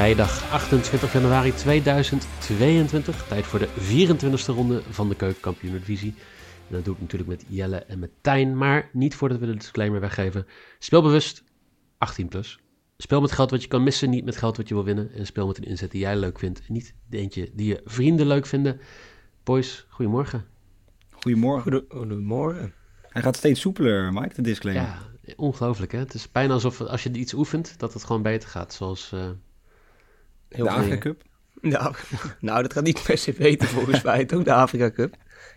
vrijdag 28 januari 2022. Tijd voor de 24e ronde van de Keukenkampioen-divisie. En dat doe ik natuurlijk met Jelle en met Tijn. Maar niet voordat we de disclaimer weggeven. Speel bewust 18 plus. Speel met geld wat je kan missen, niet met geld wat je wil winnen. En speel met een inzet die jij leuk vindt. En niet de eentje die je vrienden leuk vinden. Boys, goedemorgen. Goedemorgen. Goedemorgen. Hij gaat steeds soepeler, Mike, de disclaimer. Ja, ongelooflijk hè. Het is bijna alsof als je iets oefent, dat het gewoon beter gaat. Zoals... uh, Heel de Afrika Cup? Nou, nou, dat gaat niet per se beter volgens mij, toch? De Afrika Cup.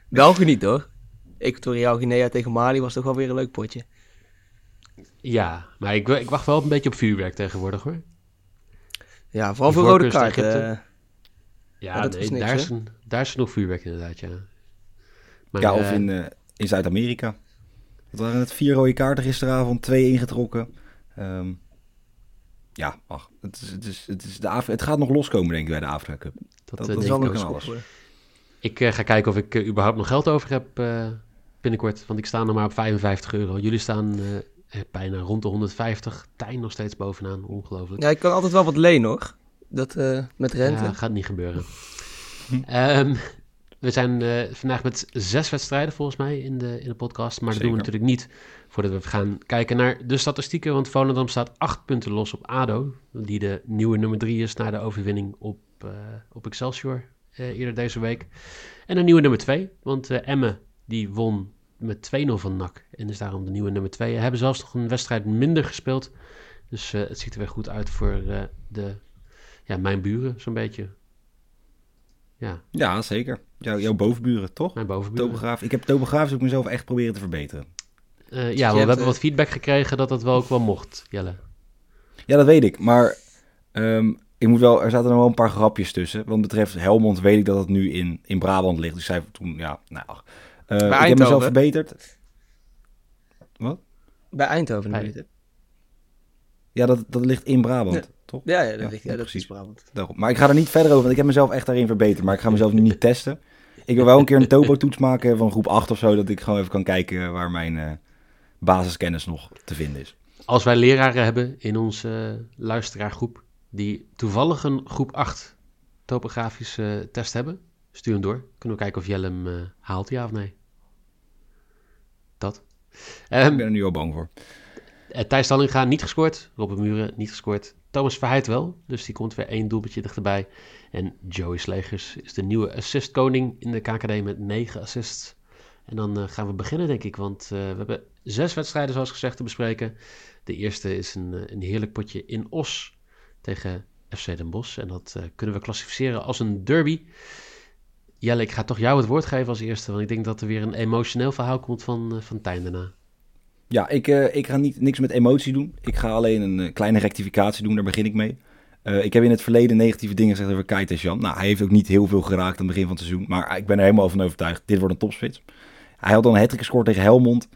België niet hoor. Equatoriaal Guinea tegen Mali was toch wel weer een leuk potje. Ja, maar ik, ik wacht wel een beetje op vuurwerk tegenwoordig hoor. Ja, vooral voor rode kaarten. Uh, ja, nee, niks, daar, is een, daar is nog vuurwerk inderdaad, ja. Maar, ja, of uh, in, uh, in Zuid-Amerika. Het waren het vier rode kaarten gisteravond, twee ingetrokken. Um, ja, ach, het, is, het, is, het, is de Af het gaat nog loskomen denk ik bij de Afrika Cup. Dat, dat, dat is wel nog alles. Ik uh, ga kijken of ik uh, überhaupt nog geld over heb uh, binnenkort. Want ik sta nog maar op 55 euro. Jullie staan bijna rond de 150. Tijn nog steeds bovenaan. Ongelooflijk. Ja, ik kan altijd wel wat lenen hoor. Dat met rente. Ja, gaat niet gebeuren. um, we zijn uh, vandaag met zes wedstrijden volgens mij in de, in de podcast. Maar Zeker. dat doen we natuurlijk niet voordat we gaan kijken naar de statistieken. Want Volendam staat acht punten los op ADO. Die de nieuwe nummer drie is na de overwinning op, uh, op Excelsior uh, eerder deze week. En een nieuwe nummer twee. Want Emme die won met 2-0 van NAC. En is daarom de nieuwe nummer twee. Hebben zelfs nog een wedstrijd minder gespeeld. Dus het ziet er weer goed uit voor de, ja, mijn buren zo'n beetje. Ja, ja zeker. Jouw, jouw bovenburen, toch? Mijn bovenburen. Topograaf. Ik heb topografisch ook mezelf echt proberen te verbeteren. Uh, ja, we hebben wat feedback gekregen dat dat wel ook wel mocht, Jelle. Ja, dat weet ik. Maar um, ik moet wel, er zaten nog wel een paar grapjes tussen. Want betreft Helmond weet ik dat het nu in, in Brabant ligt. Dus zij toen, ja, nou, uh, ik heb mezelf verbeterd. Wat? Bij Eindhoven Bij... Ja, dat, dat ligt in Brabant. Toch? Ja, ja, dat, ja, dat is Brabant. Daarom. Maar ik ga er niet verder over, want ik heb mezelf echt daarin verbeterd. Maar ik ga mezelf nu niet testen. Ik wil wel een keer een topo-toets maken van groep 8 of zo, dat ik gewoon even kan kijken waar mijn uh, basiskennis nog te vinden is. Als wij leraren hebben in onze uh, luisteraargroep die toevallig een groep 8 topografische test hebben, stuur hem door. Kunnen we kijken of Jelle hem haalt, ja of nee. Dat. Um, ik ben er nu al bang voor. Thijs Stallinga niet gescoord. Robin Muren niet gescoord. Thomas Verheid wel, dus die komt weer één doelpuntje dichterbij. En Joey Slegers is de nieuwe assistkoning in de KKD met negen assists. En dan uh, gaan we beginnen, denk ik, want uh, we hebben zes wedstrijden, zoals gezegd, te bespreken. De eerste is een, een heerlijk potje in Os tegen FC Den Bosch. En dat kunnen we klassificeren als een derby. Jelle, ik ga toch jou het woord geven als eerste, want ik denk dat er weer een emotioneel verhaal komt van, van Tijn daarna. Ja, ik, uh, ik ga niet, niks met emotie doen. Ik ga alleen een uh, kleine rectificatie doen, daar begin ik mee. Uh, ik heb in het verleden negatieve dingen gezegd over Keites Jan. Nou, hij heeft ook niet heel veel geraakt aan het begin van het seizoen. Maar ik ben er helemaal van overtuigd, dit wordt een topspits. Hij had dan een hat gescoord tegen Helmond.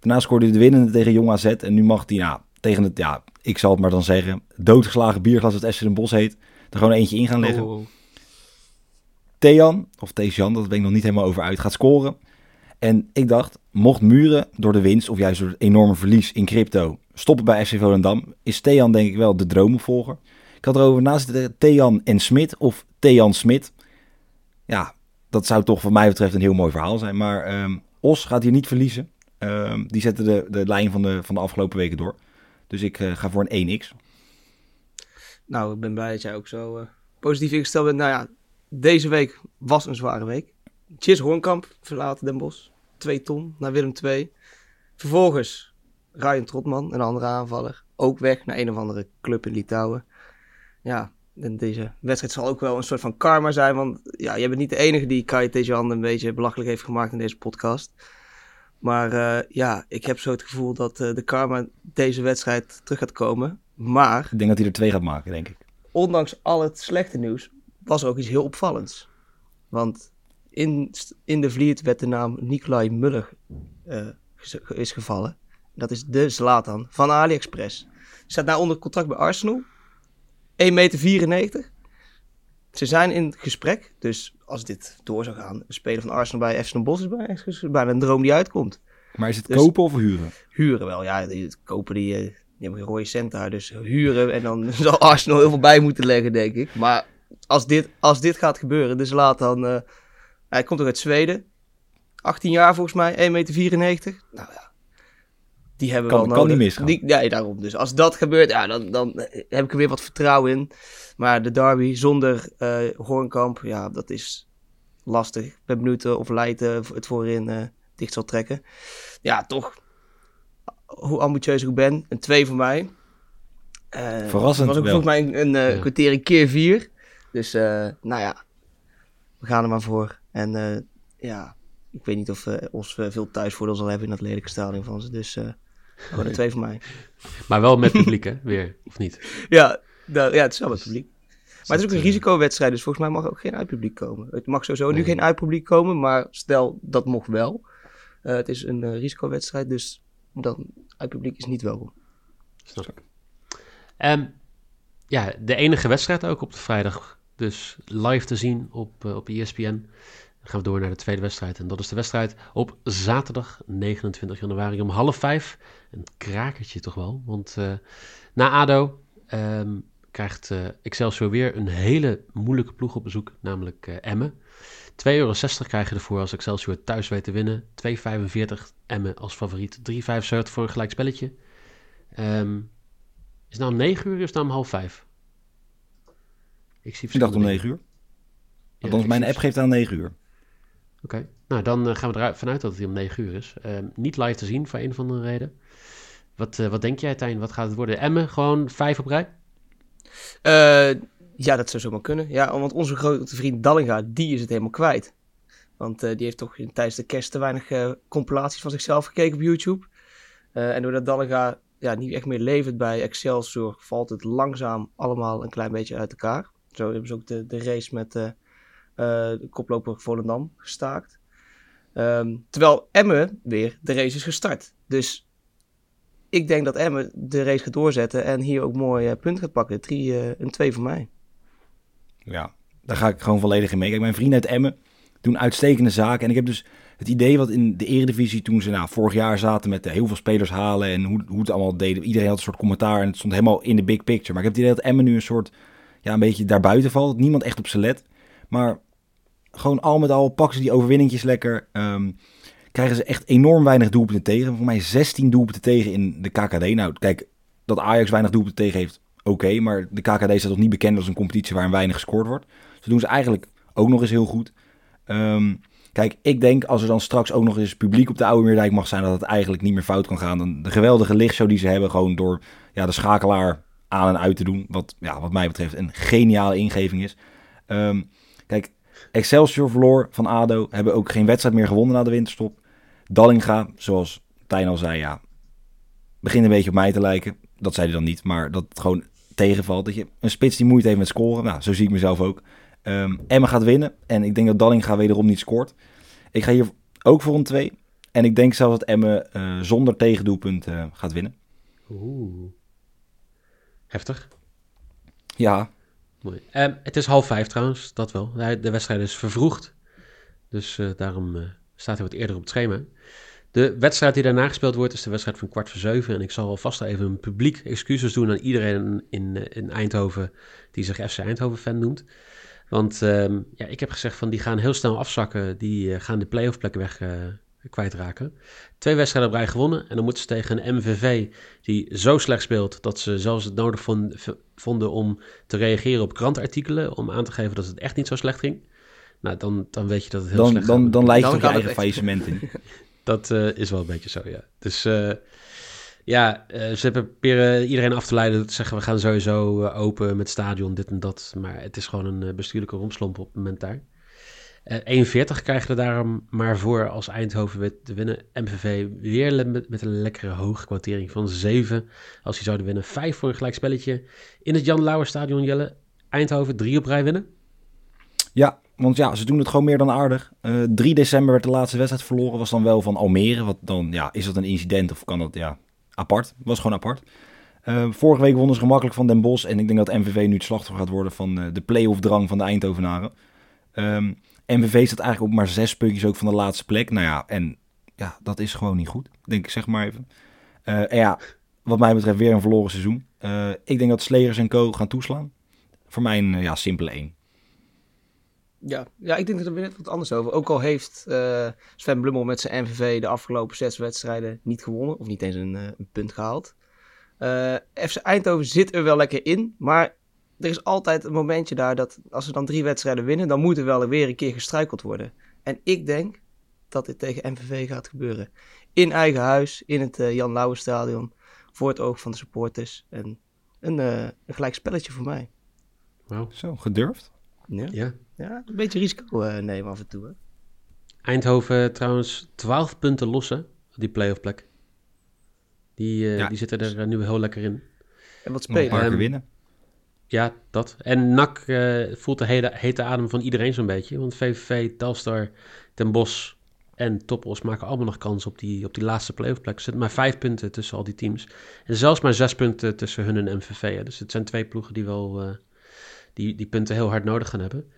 Daarna scoorde hij de winnende tegen Jong AZ. En nu mag hij, tegen het, ja, ik zal het maar dan zeggen, doodgeslagen bierglas dat Esther Bos heet, er gewoon eentje in gaan leggen. Oh, oh. Thean, of Thejan, dat ben ik nog niet helemaal over uit, gaat scoren. En ik dacht, mocht Muren door de winst of juist door het enorme verlies in crypto stoppen bij FC Volendam, is Thean denk ik wel de droomopvolger. Ik had erover naast Thean en Smit of Thean Smit. Ja, dat zou toch wat mij betreft een heel mooi verhaal zijn. Maar um, Os gaat hier niet verliezen. Um, die zetten de, de lijn van de, van de afgelopen weken door. Dus ik uh, ga voor een 1x. Nou, ik ben blij dat jij ook zo uh, positief ingesteld bent. Nou ja, deze week was een zware week. Chis Hoornkamp verlaten Den Bosch. 2 ton naar Willem II. Vervolgens Ryan Trotman, een andere aanvaller. Ook weg naar een of andere club in Litouwen. Ja, en deze wedstrijd zal ook wel een soort van karma zijn. Want ja, je bent niet de enige die Kai Tejan een beetje belachelijk heeft gemaakt in deze podcast. Maar uh, ja, ik heb zo het gevoel dat uh, de karma deze wedstrijd terug gaat komen. Maar... Ik denk dat hij er twee gaat maken, denk ik. Ondanks al het slechte nieuws was er ook iets heel opvallends. Want in, in de Vliet werd de naam Nikolai Muller uh, is gevallen. Dat is de Zlatan van AliExpress. Staat nou onder contract bij Arsenal. 1,94 meter. Ze zijn in gesprek. Dus als dit door zou gaan, een speler van Arsenal bij FC Bos is bijna een droom die uitkomt. Maar is het dus, kopen of huren? Huren wel, ja. Kopen die, uh, die hebben geen rode cent daar, dus huren. En dan zal Arsenal heel veel bij moeten leggen, denk ik. Maar als dit, als dit gaat gebeuren, dus laat dan... eh, hij komt ook uit Zweden. 18 jaar volgens mij, 1,94 meter. Nou ja, die hebben Kan- wel kan nodig. niet misgaan. Die, ja, daarom. Dus als dat gebeurt, ja, dan, dan eh, heb ik er weer wat vertrouwen in. Maar de derby zonder eh Hoornkamp, ja, dat is lastig. Ik ben benieuwd eh, of Leiden het voorin eh, dicht zal trekken. Ja, toch, hoe ambitieus ik ben, een 2 voor mij. Eh, Verrassend was ook volgens mij een, een eh, Ja. kwartier keer 4. Dus, eh, nou ja, we gaan er maar voor. En eh, ja, ik weet niet of eh, ons eh, veel thuisvoordeel zal hebben in dat lelijke stadion van ze. Dus eh gewoon een 2 voor mij. Maar wel met publiek, hè? Weer, of niet? Ja, daar, ja, het is wel met publiek. Maar het is ook een eh, risicowedstrijd, dus volgens mij mag er ook geen uitpubliek komen. Het mag sowieso nu geen uitpubliek komen, maar stel dat mocht wel. Eh, het is een eh, risicowedstrijd, dus dan uitpubliek is niet welkom. Snap ik. Ehm, ja, de enige wedstrijd ook op de vrijdag. Dus live te zien op, eh, op ESPN. Dan gaan we door naar de tweede wedstrijd. En dat is de wedstrijd op zaterdag 29 januari om half vijf. Een krakertje toch wel. Want eh, na ADO ehm, krijgt eh, Excelsior weer een hele moeilijke ploeg op bezoek. Namelijk Emmen. 2,60 euro krijg je ervoor als Excelsior thuis weet te winnen. 2,45 Emmen als favoriet. 3,75 voor een gelijk spelletje. Ehm, is het nou om 9 uur of is het nou om half 5? Ik zie Ik dacht om verschillende 9 uur. Ja, Althans, mijn app geeft aan 9 uur. Oké, nou dan eh, gaan we eruit vanuit dat het hier om 9 uur is. Ehm, niet live te zien voor een of andere reden. Wat, eh, wat denk jij, Tijn? Wat gaat het worden? Emmen, gewoon vijf op rij? Eh, ja, dat zou zomaar kunnen. Ja, want onze grote vriend Dallinga, die is het helemaal kwijt. Want eh, die heeft toch in- tijdens de kerst te weinig compilaties van zichzelf gekeken op YouTube. Eh, en doordat Dallinga ja, niet echt meer levert bij Excelsior, valt het langzaam allemaal een klein beetje uit elkaar. Zo hebben ze ook de, de race met eh, eh, de koploper Volendam gestaakt. Ehm, terwijl Emmen weer de race is gestart. Dus ik denk dat Emmen de race gaat doorzetten en hier ook mooi eh, punt gaat pakken. Drie, een 2 voor mij. Ja, daar ga ik gewoon volledig in mee. Kijk, mijn vrienden uit Emmen doen uitstekende zaken. En ik heb dus het idee wat in de eredivisie toen ze nou, vorig jaar zaten met heel veel spelers halen en hoe, hoe het allemaal deden. Iedereen had een soort commentaar en het stond helemaal in de big picture. Maar ik heb het idee dat Emmen nu een soort, ja, een beetje daarbuiten valt. Niemand echt op ze let. Maar gewoon al met al pakken ze die overwinningjes lekker. Ehm, krijgen ze echt enorm weinig doelpunten tegen. Voor mij 16 doelpunten tegen in de KKD. Nou, kijk, dat Ajax weinig doelpunten tegen heeft, oké. maar de KKD staat toch niet bekend als een competitie waarin weinig gescoord wordt. Dus doen ze eigenlijk ook nog eens heel goed. Ehm, kijk, ik denk als er dan straks ook nog eens publiek op de Oude Meerdijk mag zijn... dat het eigenlijk niet meer fout kan gaan. Dan de geweldige lichtshow die ze hebben, gewoon door ja, de schakelaar aan en uit te doen. Wat, ja, wat mij betreft een geniale ingeving is. Ehm, kijk, Excelsior verloor van ADO. Hebben ook geen wedstrijd meer gewonnen na de winterstop. Dallinga, zoals Tijn al zei, ja, begint een beetje op mij te lijken. Dat zei hij dan niet, maar dat het gewoon tegenvalt. Dat je een spits die moeite heeft met scoren. Nou, zo zie ik mezelf ook. Ehm Emma gaat winnen. En ik denk dat Dallinga wederom niet scoort. Ik ga hier ook voor een 2. En ik denk zelfs dat Emme eh, zonder tegendoelpunt eh, gaat winnen. Oeh. Heftig. Ja, Mooi. Ehm, het is half vijf trouwens, dat wel. De wedstrijd is vervroegd. Dus eh, daarom eh, staat hij wat eerder op het schema. De wedstrijd die daarna gespeeld wordt is de wedstrijd van kwart voor zeven. En ik zal alvast even een publiek excuses doen aan iedereen in, eh, in Eindhoven die zich FC Eindhoven fan noemt. Want ehm, ja, ik heb gezegd van die gaan heel snel afzakken. Die gaan de playoff plekken weg kwijtraken. Twee wedstrijden op rij gewonnen. En dan moeten ze tegen een MVV die zo slecht speelt dat ze zelfs het nodig vonden om te reageren op krantenartikelen. Om aan te geven dat het echt niet zo slecht ging. Nou, dan, dan weet je dat het heel dan, slecht dan, gaat. dan lijkt Dan het op je eigen faillissement in. Dat eh, is wel een beetje zo, ja. Dus eh, ja, eh, ze proberen iedereen af te leiden. Te zeggen, we gaan sowieso open met stadion, dit en dat. Maar het is gewoon een bestuurlijke romslomp op het moment daar. Eh 41 krijgen er daarom maar voor als Eindhoven weet te winnen. MVV weer met, een lekkere hoge kwartering van 7. Als die zouden winnen, 5 voor een gelijk spelletje. In het Jan Lauwer Stadion, Jelle. Eindhoven 3 op rij winnen. Ja, want ja, ze doen het gewoon meer dan aardig. Eh 3 december werd de laatste wedstrijd verloren. Was dan wel van Almere. Wat dan, ja, is dat een incident of kan dat, ja, apart. Was gewoon apart. Eh, vorige week wonnen ze gemakkelijk van Den Bosch. En ik denk dat MVV nu het slachtoffer gaat worden van eh, de play-off drang van de Eindhovenaren. Ehm MVV staat eigenlijk op maar zes puntjes ook van de laatste plek. Nou ja, en ja, dat is gewoon niet goed. Denk ik, zeg maar even. Eh, en ja, wat mij betreft weer een verloren seizoen. Uh, ik denk dat Slegers en Co. gaan toeslaan. Voor mij een ja, simpele 1. Ja, ja, ik denk dat er weer net wat anders over. Ook al heeft Sven Blummel met zijn MVV de afgelopen zes wedstrijden niet gewonnen. Of niet eens een, een punt gehaald. FC Eindhoven zit er wel lekker in. Maar er is altijd een momentje daar dat als ze dan drie wedstrijden winnen, dan moet er wel weer een keer gestruikeld worden. En ik denk dat dit tegen MVV gaat gebeuren. In eigen huis, in het uh, Jan Lauwe Stadion, voor het oog van de supporters. En een, uh, een gelijk spelletje voor mij. Wow. Zo, gedurfd? Ja, ja. ja een beetje risico uh, nemen af en toe. Hè. Eindhoven trouwens 12 punten lossen, die play-off plek. Die, ja. die zitten er nu heel lekker in. En wat spelen? Een paar um, winnen. Ja, dat. En NAC uh, voelt de hete, hete adem van iedereen zo'n beetje. Want VVV, Telstar, Den Bosch en Topos maken allemaal nog kans op die, op die laatste playoff plek. Er zitten maar vijf punten tussen al die teams. En zelfs maar zes punten tussen hun en MVV. Hè. Dus het zijn twee ploegen die wel uh, die, die punten heel hard nodig gaan hebben.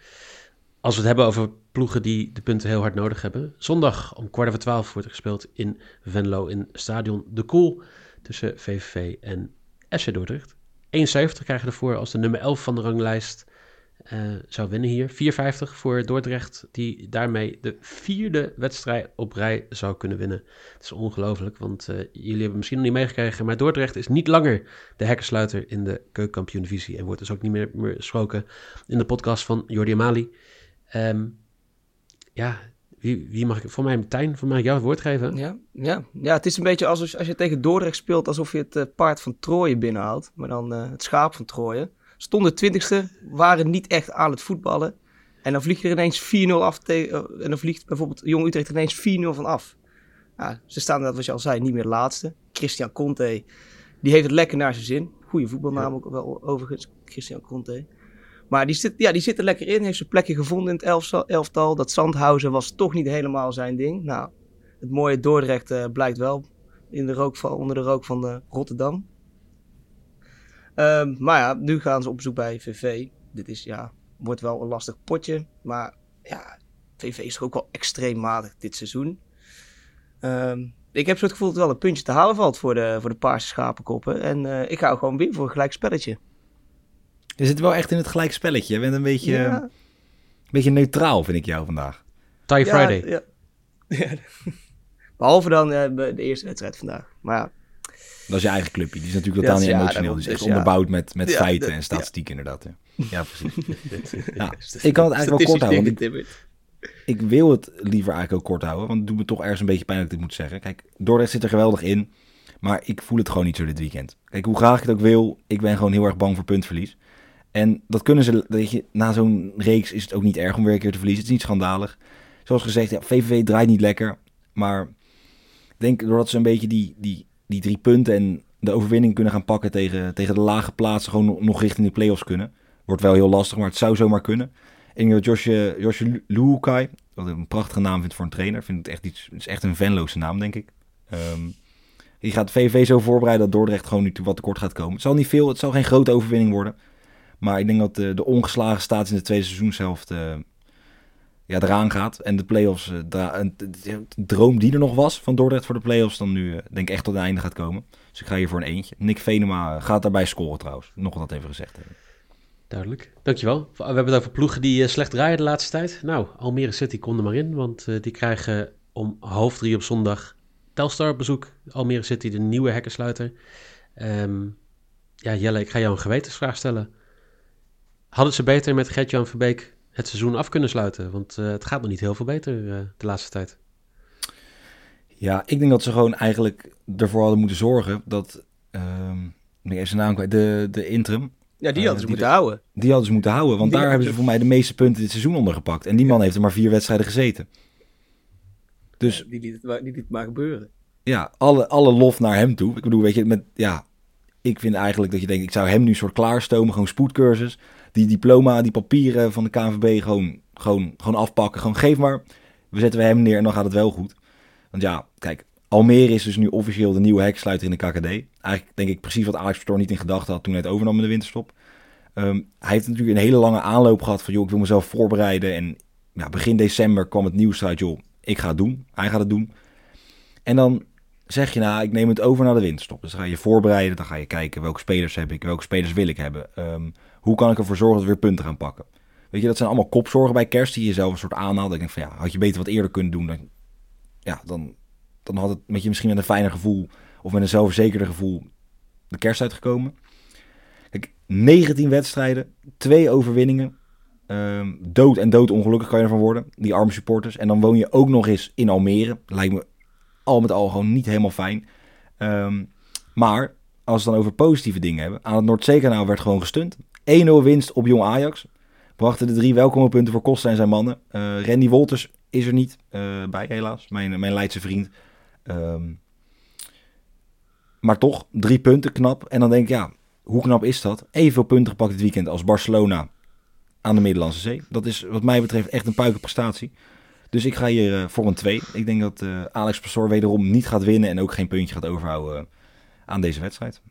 Als we het hebben over ploegen die de punten heel hard nodig hebben. Zondag om kwart over twaalf wordt er gespeeld in Venlo in stadion De Koel. Tussen VVV en SC Dordrecht. 1,70 krijg je ervoor als de nummer 11 van de ranglijst uh, zou winnen hier. 4,50 voor Dordrecht, die daarmee de vierde wedstrijd op rij zou kunnen winnen. Het is ongelooflijk, want uh, jullie hebben misschien nog niet meegekregen, maar Dordrecht is niet langer de hekkensluiter in de keukenkampioen-divisie en wordt dus ook niet meer, meer in de podcast van Jordi Amali. Um, ja, wie, wie mag ik, voor mij Tijn, voor mij jou het woord geven? Ja, ja. ja het is een beetje als, als je tegen Dordrecht speelt, alsof je het uh, paard van Troje binnenhaalt, maar dan uh, het schaap van Troje. Stonden twintigste, waren niet echt aan het voetballen. En dan vliegt er ineens 4-0 af tegen, uh, en dan vliegt bijvoorbeeld Jong Utrecht ineens 4-0 van af. Ja, ze staan, dat wat je al zei, niet meer laatste. Christian Conte, die heeft het lekker naar zijn zin. Goede voetbalnaam ja. ook wel overigens, Christian Conte. Maar die zit, ja, die er lekker in. Heeft zijn plekje gevonden in het elftal. Dat Zandhausen was toch niet helemaal zijn ding. Nou, het mooie Dordrecht uh, blijkt wel in de rook van, onder de rook van Rotterdam. Um, maar ja, nu gaan ze op bezoek bij VV. Dit is, ja, wordt wel een lastig potje. Maar ja, VV is toch ook wel extreem matig dit seizoen. Um, ik heb zo het gevoel dat wel een puntje te halen valt voor de, voor de paarse schapenkoppen. En uh, ik ga gewoon weer voor een gelijk spelletje. Je zit wel echt in het gelijk spelletje. Je bent een beetje, ja. een beetje neutraal, vind ik jou vandaag. Tie ja, Friday. Ja. ja. Behalve dan uh, de eerste wedstrijd vandaag. Maar ja. Dat is je eigen clubje. Die is natuurlijk totaal niet emotioneel. Die is echt dus, onderbouwd met, met feiten en statistiek inderdaad. Ja, precies. ik kan het eigenlijk wel kort houden. Ik, ik, wil het liever eigenlijk ook kort houden. Want het doet me toch ergens een beetje pijn dat ik dit moet zeggen. Kijk, Dordrecht zit er geweldig in. Maar ik voel het gewoon niet zo dit weekend. Kijk, hoe graag ik het ook wil. Ik ben gewoon heel erg bang voor puntverlies. En dat kunnen ze, weet je, na zo'n reeks is het ook niet erg om weer een keer te verliezen. Het is niet schandalig. Zoals gezegd, ja, VVV draait niet lekker. Maar ik denk doordat ze een beetje die, die, die drie punten en de overwinning kunnen gaan pakken tegen, tegen de lage plaatsen, gewoon nog richting de play-offs kunnen. Wordt wel heel lastig, maar het zou zomaar kunnen. En Josje, Josje Luukai, wat ik een prachtige naam vind voor een trainer, vind het echt iets, het is echt een Venloze naam, denk ik. Um, die gaat VVV zo voorbereiden dat Dordrecht gewoon nu wat tekort gaat komen. Het zal niet veel, het zal geen grote overwinning worden. Maar ik denk dat de, ongeslagen staat in de tweede seizoenshelft uh, ja, eraan gaat. En de play-offs, uh, de droom die er nog was van Dordrecht voor de play-offs, dan nu uh, denk ik echt tot het einde gaat komen. Dus ik ga hier voor een eentje. Nick Venema gaat daarbij scoren trouwens. Nog wat even gezegd. Duidelijk. Dankjewel. We hebben het over ploegen die slecht draaien de laatste tijd. Nou, Almere City kon er maar in, want die krijgen om half drie op zondag Telstar op bezoek. Almere City, de nieuwe hekkensluiter. Um, ja, Jelle, ik ga jou een gewetensvraag stellen. Hadden ze beter met Gert-Jan Verbeek het seizoen af kunnen sluiten? Want uh, het gaat nog niet heel veel beter uh, de laatste tijd. Ja, ik denk dat ze gewoon eigenlijk ervoor hadden moeten zorgen dat... Ik even zijn naam kwijt. De, de interim. Ja, die hadden uh, ze moeten houden. Die hadden ze moeten houden. Want die daar hebben ze voor mij de meeste punten dit seizoen onder gepakt. En die man heeft er maar vier wedstrijden gezeten. Dus, ja, die, liet het, die liet het maar gebeuren. Ja, alle, alle lof naar hem toe. Ik bedoel, weet je, met, ja, ik vind eigenlijk dat je denkt, ik zou hem nu soort klaarstomen, gewoon spoedcursus die diploma, die papieren van de KNVB gewoon, gewoon, gewoon afpakken. Gewoon geef maar, we zetten we hem neer en dan gaat het wel goed. Want ja, kijk, Almere is dus nu officieel de nieuwe heksluiter in de KKD. Eigenlijk denk ik precies wat Alex Pastoor niet in gedachten had toen hij het overnam in de winterstop. Um, hij heeft natuurlijk een hele lange aanloop gehad van, joh, ik wil mezelf voorbereiden. En ja, begin december kwam het nieuws uit, joh, ik ga het doen. Hij gaat het doen. En dan zeg je nou, ik neem het over naar de winterstop. Dus dan ga je voorbereiden, dan ga je kijken welke spelers heb ik, welke spelers wil ik hebben. Ehm, hoe kan ik ervoor zorgen dat we weer punten gaan pakken? Weet je, dat zijn allemaal kopzorgen bij kerst die je zelf een soort aanhaalt. Ik denk van ja, had je beter wat eerder kunnen doen. Dan, ja, dan, dan had het met je misschien met een fijner gevoel of met een zelfverzekerder gevoel de kerst uitgekomen. Kijk, 19 wedstrijden, twee overwinningen. Ehm, dood en dood ongelukkig kan je ervan worden, die arme supporters. En dan woon je ook nog eens in Almere. Lijkt me al met al gewoon niet helemaal fijn. Ehm, maar als we het dan over positieve dingen hebben. Aan het Noordzeekanaal werd gewoon gestund. 1-0 winst op Jong Ajax. Brachten de drie welkome punten voor Costa en zijn mannen. Uh, Randy Wolters is er niet uh, bij, helaas. Mijn, mijn Leidse vriend. Um, maar toch, drie punten knap. En dan denk ik, ja, hoe knap is dat? Evenveel punten gepakt dit weekend als Barcelona aan de Middellandse Zee. Dat is wat mij betreft echt een puikenprestatie. Dus ik ga hier uh, voor een 2. Ik denk dat uh, Alex Pastoor wederom niet gaat winnen en ook geen puntje gaat overhouden uh, aan deze wedstrijd.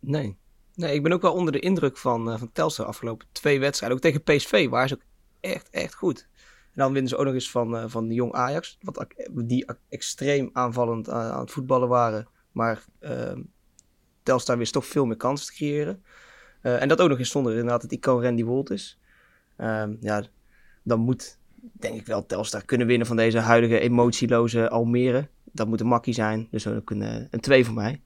Nee. nee, ik ben ook wel onder de indruk van, van Telstar afgelopen twee wedstrijden. Ook tegen PSV waren ze ook echt, echt goed. En dan winnen ze ook nog eens van, van de Jong Ajax, wat, die extreem aanvallend aan het voetballen waren. Maar uh, Telstar wist toch veel meer kansen te creëren. En dat ook nog eens zonder inderdaad het icoon Randy Wolters. Uh, ja, dan moet denk ik wel Telstar kunnen winnen van deze huidige emotieloze Almere. Dat moet een makkie zijn. Dus ook een, eh, een 2 voor mij.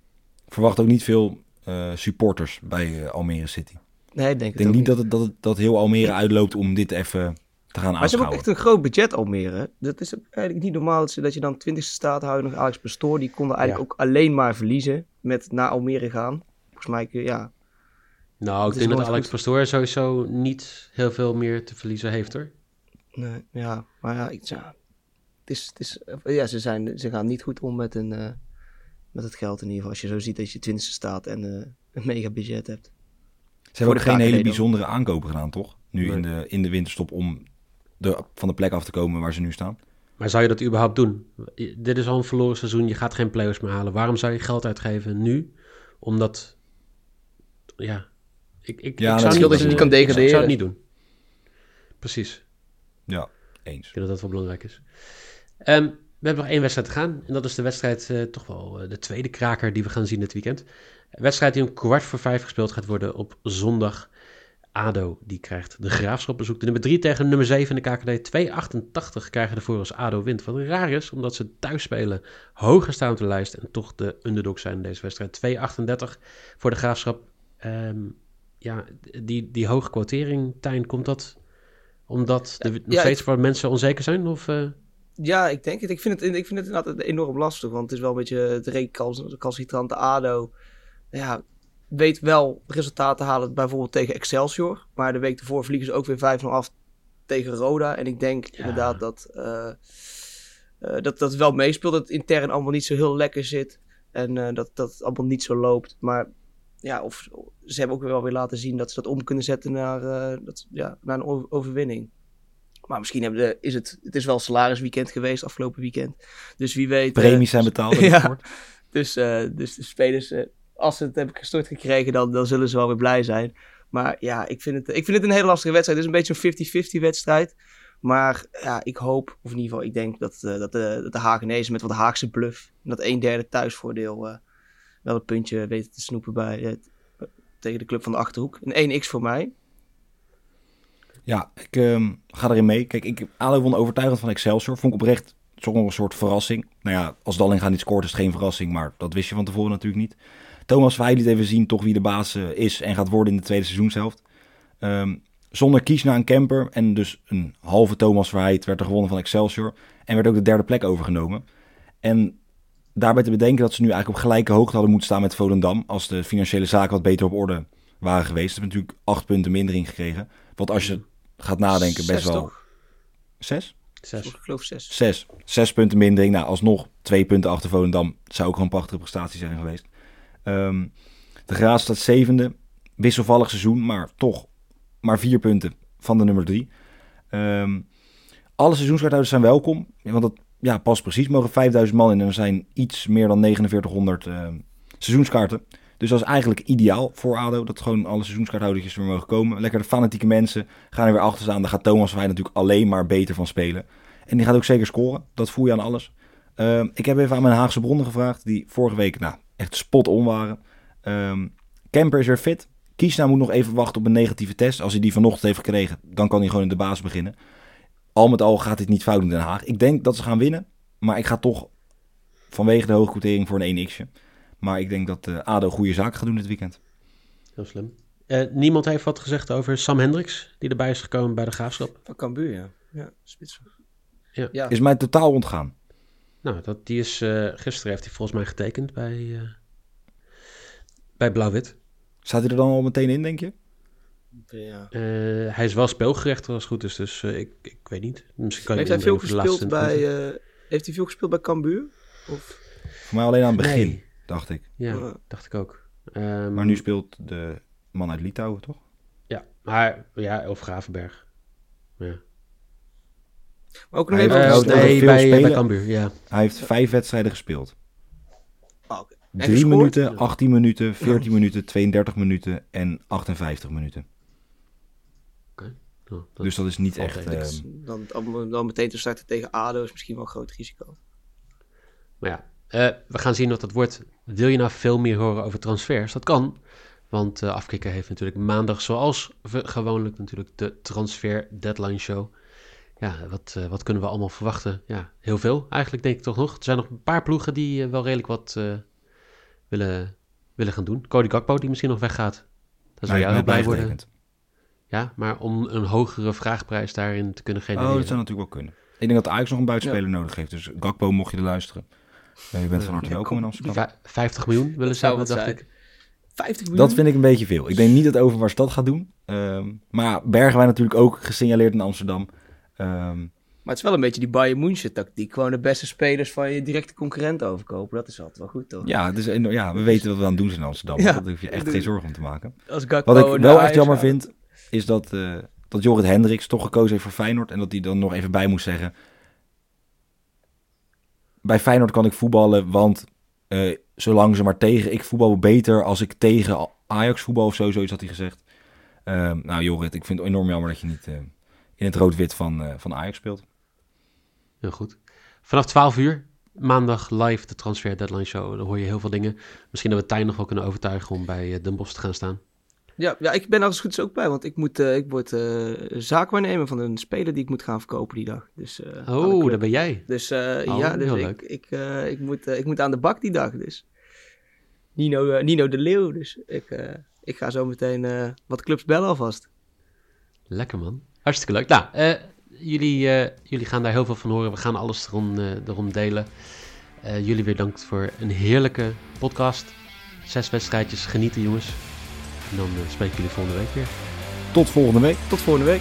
Verwacht ook niet veel uh, supporters bij uh, Almere City. Nee, ik denk, ik denk niet dat het, dat het dat heel Almere uitloopt om dit even te gaan Maar ze hebben ook echt een groot budget Almere. Dat is eigenlijk niet normaal dat, dat je dan 20ste staat houden nog Alex Pastoor. Die konden eigenlijk ook alleen maar verliezen met naar Almere gaan. Volgens mij, ja. Nou, ik denk dat Alex goed. Pastoor sowieso niet heel veel meer te verliezen heeft hoor. Nee, ja, maar ja, ik, ja het is, het is, ja ze, zijn, ze gaan niet goed om met, een, uh, met het geld in ieder geval. Als je zo ziet dat je 20ste staat en uh, een mega budget hebt. Ze hebben ook geen hele bijzondere aankopen gedaan, toch? Nu nee. in, de, in de winterstop om de, van de plek af te komen waar ze nu staan. Maar zou je dat überhaupt doen? Dit is al een verloren seizoen, je gaat geen play-offs meer halen. Waarom zou je geld uitgeven nu? Omdat, ja, ik, ik, ja, ik zou niet, dat je niet kan degraderen. Ik zou het niet doen. Precies. Ja, eens. Ik denk dat dat wel belangrijk is. Um, we hebben nog één wedstrijd te gaan. En dat is de wedstrijd, uh, toch wel uh, de tweede kraker die we gaan zien dit weekend. Een wedstrijd die om kwart voor vijf gespeeld gaat worden op zondag. ADO die krijgt de Graafschap bezoek. De nummer 3 tegen nummer 7 in de KKD. 2,88 krijgen ervoor als ADO wint. Wat raar is, omdat ze thuis spelen. Hoger staan op de lijst en toch de underdog zijn in deze wedstrijd. 2,38 voor de Graafschap. Um, ja, die, die hoge quotering, Tijn, komt dat omdat er nog steeds ik... voor mensen onzeker zijn? Of, uh... Ja, ik denk het. Ik vind het, ik vind het inderdaad enorm lastig. Want het is wel een beetje het recalcitrante ADO. Ja, weet wel resultaten halen bijvoorbeeld tegen Excelsior. Maar de week ervoor vliegen ze ook weer 5-0 af tegen Roda. En ik denk ja. inderdaad dat, uh, uh, dat dat wel meespeelt. Dat het intern allemaal niet zo heel lekker zit. En uh, dat, dat het allemaal niet zo loopt. Maar ja, of ze hebben ook wel weer laten zien dat ze dat om kunnen zetten naar, dat, ja, naar een overwinning. Maar misschien hebben de, is het, het is wel salarisweekend geweest afgelopen weekend. Dus wie weet. Premies zijn betaald. ja, dus, dus de spelers als ze het hebben gestort gekregen, dan, dan zullen ze wel weer blij zijn. Maar ja, ik vind het, ik vind het een hele lastige wedstrijd. Het is een beetje een 50-50 wedstrijd. Maar ja, ik hoop, of in ieder geval, ik denk dat, uh, dat, de, dat de Hagenezen met wat Haagse bluff en dat een derde thuisvoordeel uh, wel een puntje weten te snoepen bij, uh, tegen de club van de Achterhoek. Een 1x voor mij. Ja, ik ehm, ga erin mee. Kijk, ik Alo won overtuigend van Excelsior. Vond ik oprecht nog een soort verrassing. Nou ja, als Dallinga niet scoort is het geen verrassing, maar dat wist je van tevoren natuurlijk niet. Thomas Verheij liet even zien toch wie de baas is en gaat worden in de tweede seizoenshelft. Um, zonder kies naar een camper en dus een halve Thomas Verheid werd er gewonnen van Excelsior. En werd ook de derde plek overgenomen. En daarbij te bedenken dat ze nu eigenlijk op gelijke hoogte hadden moeten staan met Volendam. Als de financiële zaken wat beter op orde waren geweest. Ze hebben natuurlijk acht punten minder ingekregen. Wat als je gaat nadenken zes best wel... Toch? Zes? Zes. Ik geloof zes. Zes. Zes punten mindering. Nou, alsnog twee punten achter Volendam. Zou ook gewoon een prachtige prestatie zijn geweest. Um, de Graas staat zevende. Wisselvallig seizoen, maar toch maar vier punten van de nummer drie. Um, alle seizoenskaarthouders zijn welkom. Want dat ja, past precies. mogen 5000 man in en er zijn iets meer dan 4900 uh, seizoenskaarten. Dus dat is eigenlijk ideaal voor ADO. Dat gewoon alle seizoenskaarthouders weer mogen komen. Lekker de fanatieke mensen gaan er weer achter staan. Daar gaat Thomas Wij natuurlijk alleen maar beter van spelen. En die gaat ook zeker scoren. Dat voel je aan alles. Ehm, ik heb even aan mijn Haagse bronnen gevraagd, die vorige week nou, echt spot on waren. Ehm, Kemper is weer fit. Kiesna moet nog even wachten op een negatieve test. Als hij die vanochtend heeft gekregen, dan kan hij gewoon in de baas beginnen. Al met al gaat dit niet fout in Den Haag. Ik denk dat ze gaan winnen, maar ik ga toch vanwege de hoge quotering voor een 1x'je. Maar ik denk dat uh, ADO goede zaken gaat doen dit weekend. Heel slim. Uh, niemand heeft wat gezegd over Sam Hendricks, die erbij is gekomen bij de Graafschap. Van Cambuur, ja. Ja, spits. Ja. ja. Is mij totaal ontgaan. Nou, dat, die is, uh, gisteren heeft hij volgens mij getekend bij, bij Blauw-Wit. Staat hij er dan al meteen in, denk je? Ja. hij is wel speelgerecht als het goed is, dus ik, ik weet niet. Misschien kan heeft hij veel gespeeld bij... heeft hij veel gespeeld bij Cambuur? Of... Voor mij alleen aan het begin, dacht ik. Ja, dacht ik ook. Um, maar nu speelt de man uit Litouwen, toch? Ja, maar ja, of Gravenberg. Ja. Maar ook nog even uh, nee, bij, bij Cambuur, ja. Hij heeft vijf wedstrijden gespeeld. Oh, okay. 3 minuten, 18 minuten, 14 minuten, 32 minuten en 58 minuten. Okay. Oh, dat dus dat is niet echt... Uh, dan, dan meteen te starten tegen ADO is misschien wel een groot risico. Maar ja, uh, we gaan zien wat dat wordt. Wil je nou veel meer horen over transfers? Dat kan. Want uh, Afkikker heeft natuurlijk maandag, zoals gewoonlijk, natuurlijk de transfer deadline show. Ja, wat, uh, wat kunnen we allemaal verwachten? Ja, heel veel eigenlijk, denk ik toch nog. Er zijn nog een paar ploegen die uh, wel redelijk wat willen, willen gaan doen. Cody Gakpo, die misschien nog weggaat. Daar zou jij blij worden. Ja, maar om een hogere vraagprijs daarin te kunnen genereren. Oh, dat zou natuurlijk wel kunnen. Ik denk dat Ajax nog een buitenspeler ja. nodig heeft. Dus Gakpo, mocht je er luisteren. Ja, je bent van harte welkom in Amsterdam. 50 miljoen willen ze hebben, dacht ik. 50 miljoen? Dat vind ik een beetje veel. Ik denk niet dat Overmars dat gaat doen. Um, maar ja, Bergen wij natuurlijk ook gesignaleerd in Amsterdam. Um, maar het is wel een beetje die Bayern München tactiek. Gewoon de beste spelers van je directe concurrent overkopen. Dat is altijd wel goed, toch? Ja, dus, ja we weten wat we aan het doen zijn in Amsterdam. Ja, Daar hoef je echt geen zorgen om te maken. Als wat ik wel echt jammer vind, is dat, uh, dat Jorrit Hendricks toch gekozen heeft voor Feyenoord. En dat hij dan nog even bij moest zeggen bij Feyenoord kan ik voetballen, want uh, zolang ze maar tegen... Ik voetbal beter als ik tegen Ajax voetbal of zo, zoiets had hij gezegd. Uh, nou Jorrit, ik vind het enorm jammer dat je niet uh, in het rood-wit van, van Ajax speelt. Heel goed. Vanaf 12 uur, maandag live de Transfer Deadline Show. Dan hoor je heel veel dingen. Misschien dat we Tijn nog wel kunnen overtuigen om bij Den Bosch te gaan staan. Ja, ja, ik ben er als goed is ook bij, want ik, moet, uh, ik word uh, zaakwaarnemer van een speler die ik moet gaan verkopen die dag. Dus, uh, oh, daar ben jij. Dus oh, ja, dus ik, ik, ik, moet, ik moet aan de bak die dag. Dus. Nino, Nino de Leeuw, dus ik, ik ga zo meteen wat clubs bellen alvast. Lekker man, hartstikke leuk. Nou, jullie, jullie gaan daar heel veel van horen. We gaan alles erom, erom delen. jullie weer dank voor een heerlijke podcast. Zes wedstrijdjes, genieten jongens. En dan uh, spreken jullie volgende week weer. Tot volgende week. Tot volgende week.